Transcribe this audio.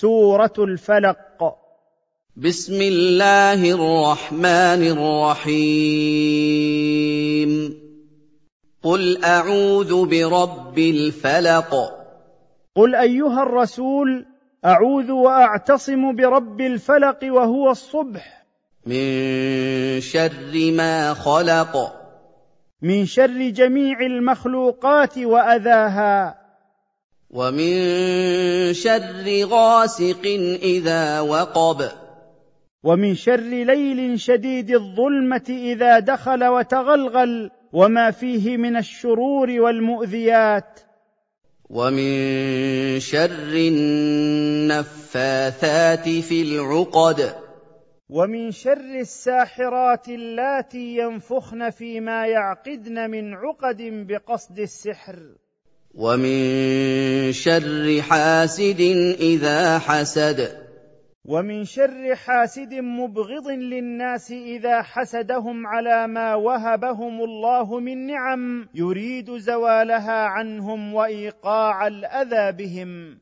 سورة الفلق. بسم الله الرحمن الرحيم. قل أعوذ برب الفلق. قل أيها الرسول أعوذ وأعتصم برب الفلق وهو الصبح. من شر ما خلق. من شر جميع المخلوقات وأذاها. ومن شر غاسق إذا وقب. ومن شر ليل شديد الظلمة إذا دخل وتغلغل وما فيه من الشرور والمؤذيات. ومن شر النفاثات في العقد. ومن شر الساحرات اللاتي ينفخن فيما يعقدن من عقد بقصد السحر. ومن شر حاسد إذا حسد. ومن شر حاسد مبغض للناس إذا حسدهم على ما وهبهم الله من نعم يريد زوالها عنهم وإيقاع الأذى بهم.